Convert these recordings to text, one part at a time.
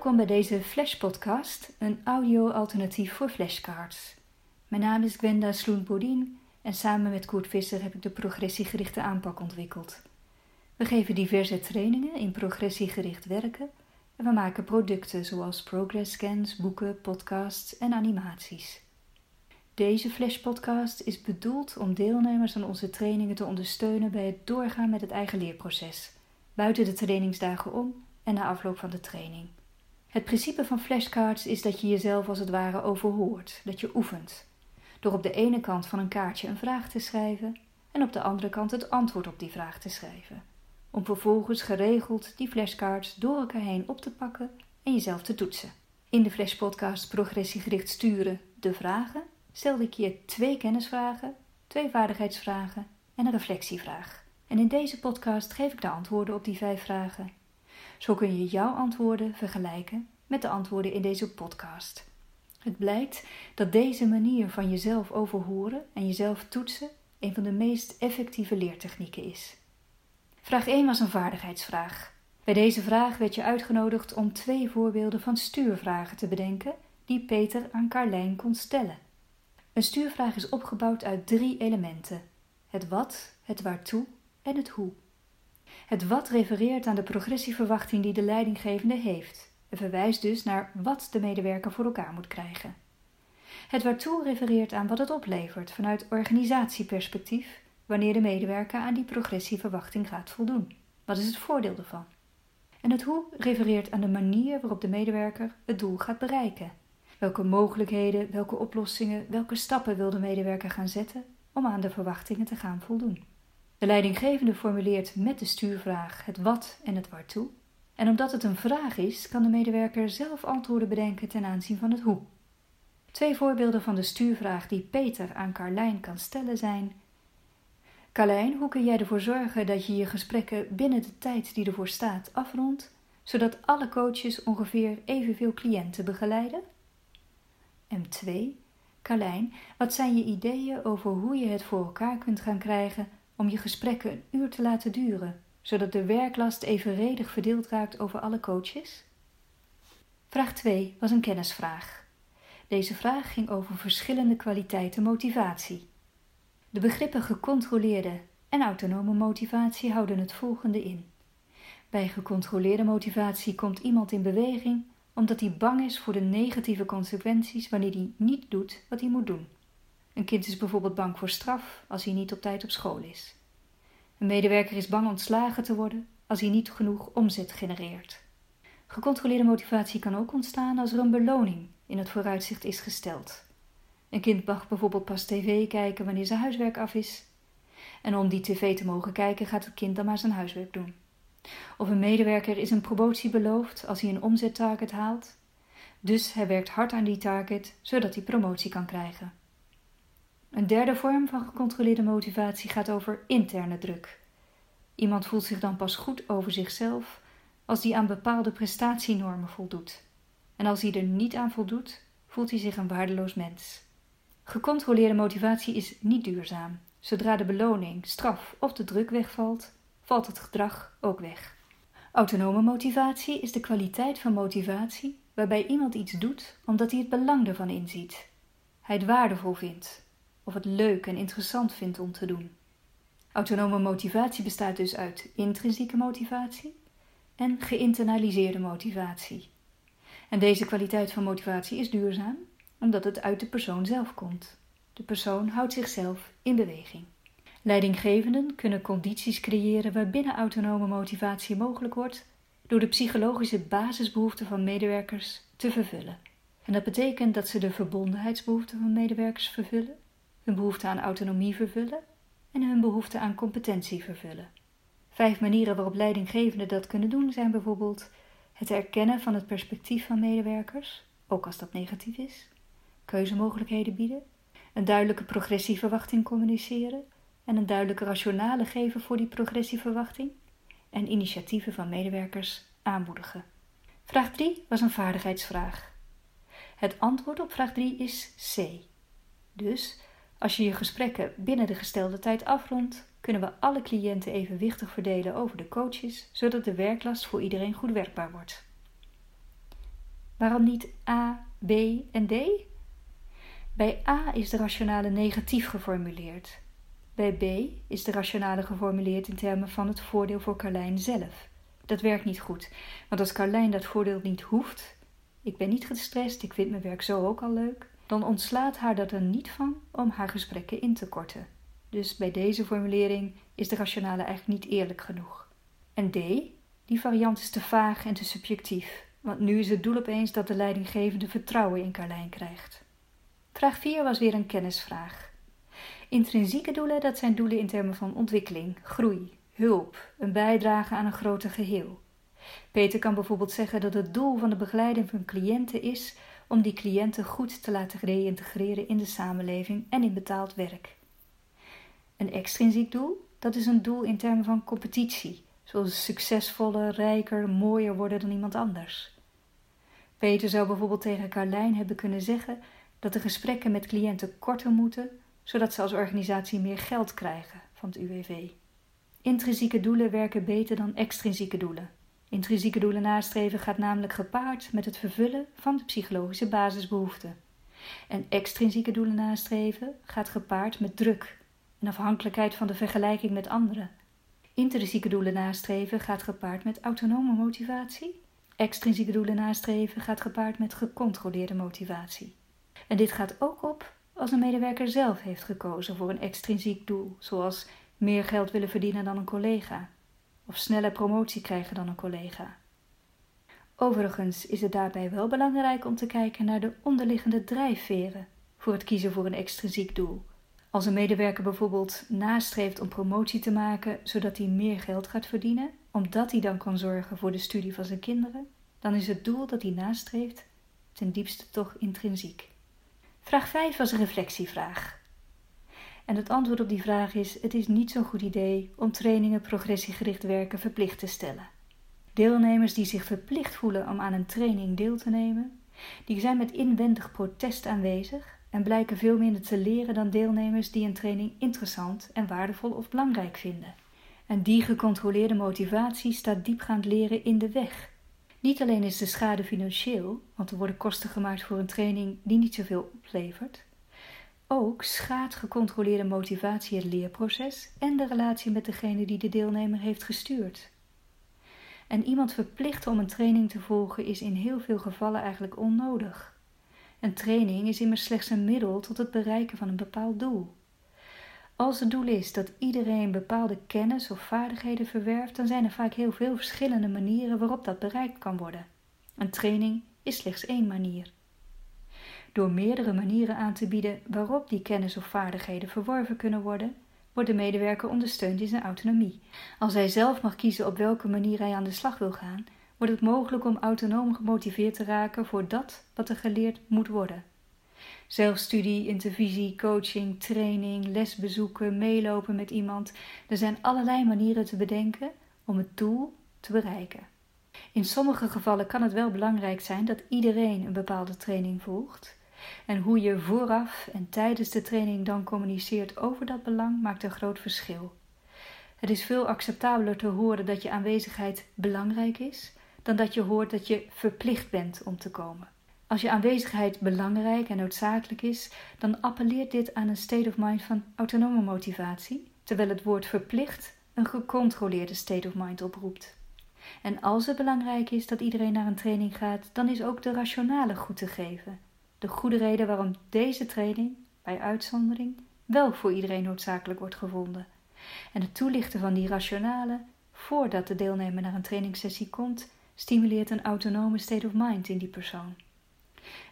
bij deze Flash Podcast, een audio-alternatief voor flashcards. Mijn naam is Gwenda Sloen-Bodien en samen met Koert Visser heb ik de progressiegerichte aanpak ontwikkeld. We geven diverse trainingen in progressiegericht werken en we maken producten zoals progress scans, boeken, podcasts en animaties. Deze Flash Podcast is bedoeld om deelnemers aan onze trainingen te ondersteunen bij het doorgaan met het eigen leerproces, buiten de trainingsdagen om en na afloop van de training. Het principe van flashcards is dat je jezelf als het ware overhoort, dat je oefent. Door op de ene kant van een kaartje een vraag te schrijven en op de andere kant het antwoord op die vraag te schrijven. Om vervolgens geregeld die flashcards door elkaar heen op te pakken en jezelf te toetsen. In de Flashpodcast Progressiegericht Sturen de vragen stelde ik je twee kennisvragen, twee vaardigheidsvragen en een reflectievraag. En in deze podcast geef ik de antwoorden op die vijf vragen zo kun je jouw antwoorden vergelijken met de antwoorden in deze podcast. Het blijkt dat deze manier van jezelf overhoren en jezelf toetsen een van de meest effectieve leertechnieken is. Vraag 1 was een vaardigheidsvraag. Bij deze vraag werd je uitgenodigd om twee voorbeelden van stuurvragen te bedenken die Peter aan Carlijn kon stellen. Een stuurvraag is opgebouwd uit drie elementen: het wat, het waartoe en het hoe. Het wat refereert aan de progressieverwachting die de leidinggevende heeft en verwijst dus naar wat de medewerker voor elkaar moet krijgen. Het waartoe refereert aan wat het oplevert vanuit organisatieperspectief wanneer de medewerker aan die progressieverwachting gaat voldoen. Wat is het voordeel ervan? En het hoe refereert aan de manier waarop de medewerker het doel gaat bereiken. Welke mogelijkheden, welke oplossingen, welke stappen wil de medewerker gaan zetten om aan de verwachtingen te gaan voldoen? De leidinggevende formuleert met de stuurvraag het wat en het waartoe. En omdat het een vraag is, kan de medewerker zelf antwoorden bedenken ten aanzien van het hoe. Twee voorbeelden van de stuurvraag die Peter aan Carlijn kan stellen zijn: Carlijn, hoe kun jij ervoor zorgen dat je je gesprekken binnen de tijd die ervoor staat afrondt, zodat alle coaches ongeveer evenveel cliënten begeleiden? En twee, Carlijn, wat zijn je ideeën over hoe je het voor elkaar kunt gaan krijgen om je gesprekken een uur te laten duren, zodat de werklast evenredig verdeeld raakt over alle coaches? Vraag 2 was een kennisvraag. Deze vraag ging over verschillende kwaliteiten motivatie. De begrippen gecontroleerde en autonome motivatie houden het volgende in. Bij gecontroleerde motivatie komt iemand in beweging omdat hij bang is voor de negatieve consequenties wanneer hij niet doet wat hij moet doen. Een kind is bijvoorbeeld bang voor straf als hij niet op tijd op school is. Een medewerker is bang ontslagen te worden als hij niet genoeg omzet genereert. Gecontroleerde motivatie kan ook ontstaan als er een beloning in het vooruitzicht is gesteld. Een kind mag bijvoorbeeld pas tv kijken wanneer zijn huiswerk af is. En om die tv te mogen kijken gaat het kind dan maar zijn huiswerk doen. Of een medewerker is een promotie beloofd als hij een omzettarget haalt. Dus hij werkt hard aan die target zodat hij promotie kan krijgen. Een derde vorm van gecontroleerde motivatie gaat over interne druk. Iemand voelt zich dan pas goed over zichzelf als hij aan bepaalde prestatienormen voldoet. En als hij er niet aan voldoet, voelt hij zich een waardeloos mens. Gecontroleerde motivatie is niet duurzaam. Zodra de beloning, straf of de druk wegvalt, valt het gedrag ook weg. Autonome motivatie is de kwaliteit van motivatie waarbij iemand iets doet omdat hij het belang ervan inziet. Hij het waardevol vindt of het leuk en interessant vindt om te doen. Autonome motivatie bestaat dus uit intrinsieke motivatie en geïnternaliseerde motivatie. En deze kwaliteit van motivatie is duurzaam omdat het uit de persoon zelf komt. De persoon houdt zichzelf in beweging. Leidinggevenden kunnen condities creëren waarbinnen autonome motivatie mogelijk wordt door de psychologische basisbehoeften van medewerkers te vervullen. En dat betekent dat ze de verbondenheidsbehoeften van medewerkers vervullen, hun behoefte aan autonomie vervullen en hun behoefte aan competentie vervullen. Vijf manieren waarop leidinggevenden dat kunnen doen zijn bijvoorbeeld het erkennen van het perspectief van medewerkers, ook als dat negatief is, keuzemogelijkheden bieden, een duidelijke progressieverwachting communiceren en een duidelijke rationale geven voor die progressieverwachting en initiatieven van medewerkers aanmoedigen. Vraag 3 was een vaardigheidsvraag. Het antwoord op vraag 3 is C. Dus als je je gesprekken binnen de gestelde tijd afrondt, kunnen we alle cliënten evenwichtig verdelen over de coaches, zodat de werklast voor iedereen goed werkbaar wordt. Waarom niet A, B en D? Bij A is de rationale negatief geformuleerd. Bij B is de rationale geformuleerd in termen van het voordeel voor Carlijn zelf. Dat werkt niet goed, want als Carlijn dat voordeel niet hoeft, ik ben niet gestrest, ik vind mijn werk zo ook al leuk, dan ontslaat haar dat er niet van om haar gesprekken in te korten. Dus bij deze formulering is de rationale eigenlijk niet eerlijk genoeg. En D, die variant is te vaag en te subjectief, want nu is het doel opeens dat de leidinggevende vertrouwen in Carlijn krijgt. Vraag 4 was weer een kennisvraag. Intrinsieke doelen, dat zijn doelen in termen van ontwikkeling, groei, hulp, een bijdrage aan een groter geheel. Peter kan bijvoorbeeld zeggen dat het doel van de begeleiding van cliënten is om die cliënten goed te laten reïntegreren in de samenleving en in betaald werk. Een extrinsiek doel, dat is een doel in termen van competitie, zoals succesvoller, rijker, mooier worden dan iemand anders. Peter zou bijvoorbeeld tegen Carlijn hebben kunnen zeggen dat de gesprekken met cliënten korter moeten, zodat ze als organisatie meer geld krijgen van het UWV. Intrinsieke doelen werken beter dan extrinsieke doelen. Intrinsieke doelen nastreven gaat namelijk gepaard met het vervullen van de psychologische basisbehoeften. En extrinsieke doelen nastreven gaat gepaard met druk en afhankelijkheid van de vergelijking met anderen. Intrinsieke doelen nastreven gaat gepaard met autonome motivatie. Extrinsieke doelen nastreven gaat gepaard met gecontroleerde motivatie. En dit gaat ook op als een medewerker zelf heeft gekozen voor een extrinsiek doel, zoals meer geld willen verdienen dan een collega of sneller promotie krijgen dan een collega. Overigens is het daarbij wel belangrijk om te kijken naar de onderliggende drijfveren voor het kiezen voor een extrinsiek doel. Als een medewerker bijvoorbeeld nastreeft om promotie te maken zodat hij meer geld gaat verdienen, omdat hij dan kan zorgen voor de studie van zijn kinderen, dan is het doel dat hij nastreeft ten diepste toch intrinsiek. Vraag 5 was een reflectievraag. En het antwoord op die vraag is: het is niet zo'n goed idee om trainingen progressiegericht werken verplicht te stellen. Deelnemers die zich verplicht voelen om aan een training deel te nemen, die zijn met inwendig protest aanwezig en blijken veel minder te leren dan deelnemers die een training interessant en waardevol of belangrijk vinden. En die gecontroleerde motivatie staat diepgaand leren in de weg. Niet alleen is de schade financieel, want er worden kosten gemaakt voor een training die niet zoveel oplevert, ook schaadt gecontroleerde motivatie het leerproces en de relatie met degene die de deelnemer heeft gestuurd. En iemand verplichten om een training te volgen is in heel veel gevallen eigenlijk onnodig. Een training is immers slechts een middel tot het bereiken van een bepaald doel. Als het doel is dat iedereen bepaalde kennis of vaardigheden verwerft, dan zijn er vaak heel veel verschillende manieren waarop dat bereikt kan worden. Een training is slechts één manier. Door meerdere manieren aan te bieden waarop die kennis of vaardigheden verworven kunnen worden, wordt de medewerker ondersteund in zijn autonomie. Als hij zelf mag kiezen op welke manier hij aan de slag wil gaan, wordt het mogelijk om autonoom gemotiveerd te raken voor dat wat er geleerd moet worden. Zelfstudie, intervisie, coaching, training, lesbezoeken, meelopen met iemand. Er zijn allerlei manieren te bedenken om het doel te bereiken. In sommige gevallen kan het wel belangrijk zijn dat iedereen een bepaalde training volgt, en hoe je vooraf en tijdens de training dan communiceert over dat belang maakt een groot verschil. Het is veel acceptabeler te horen dat je aanwezigheid belangrijk is, dan dat je hoort dat je verplicht bent om te komen. Als je aanwezigheid belangrijk en noodzakelijk is, dan appelleert dit aan een state of mind van autonome motivatie, terwijl het woord verplicht een gecontroleerde state of mind oproept. En als het belangrijk is dat iedereen naar een training gaat, dan is ook de rationale goed te geven de goede reden waarom deze training, bij uitzondering, wel voor iedereen noodzakelijk wordt gevonden. En het toelichten van die rationale, voordat de deelnemer naar een trainingssessie komt, stimuleert een autonome state of mind in die persoon.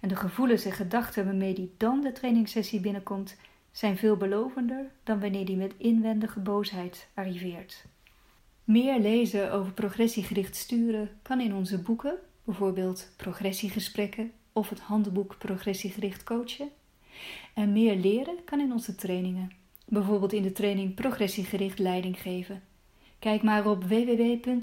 En de gevoelens en gedachten waarmee die dan de trainingssessie binnenkomt, zijn veel belovender dan wanneer die met inwendige boosheid arriveert. Meer lezen over progressiegericht sturen kan in onze boeken, bijvoorbeeld Progressiegesprekken of het handboek Progressiegericht coachen. En meer leren kan in onze trainingen, bijvoorbeeld in de training Progressiegericht leiding geven. Kijk maar op www.cpw.nu.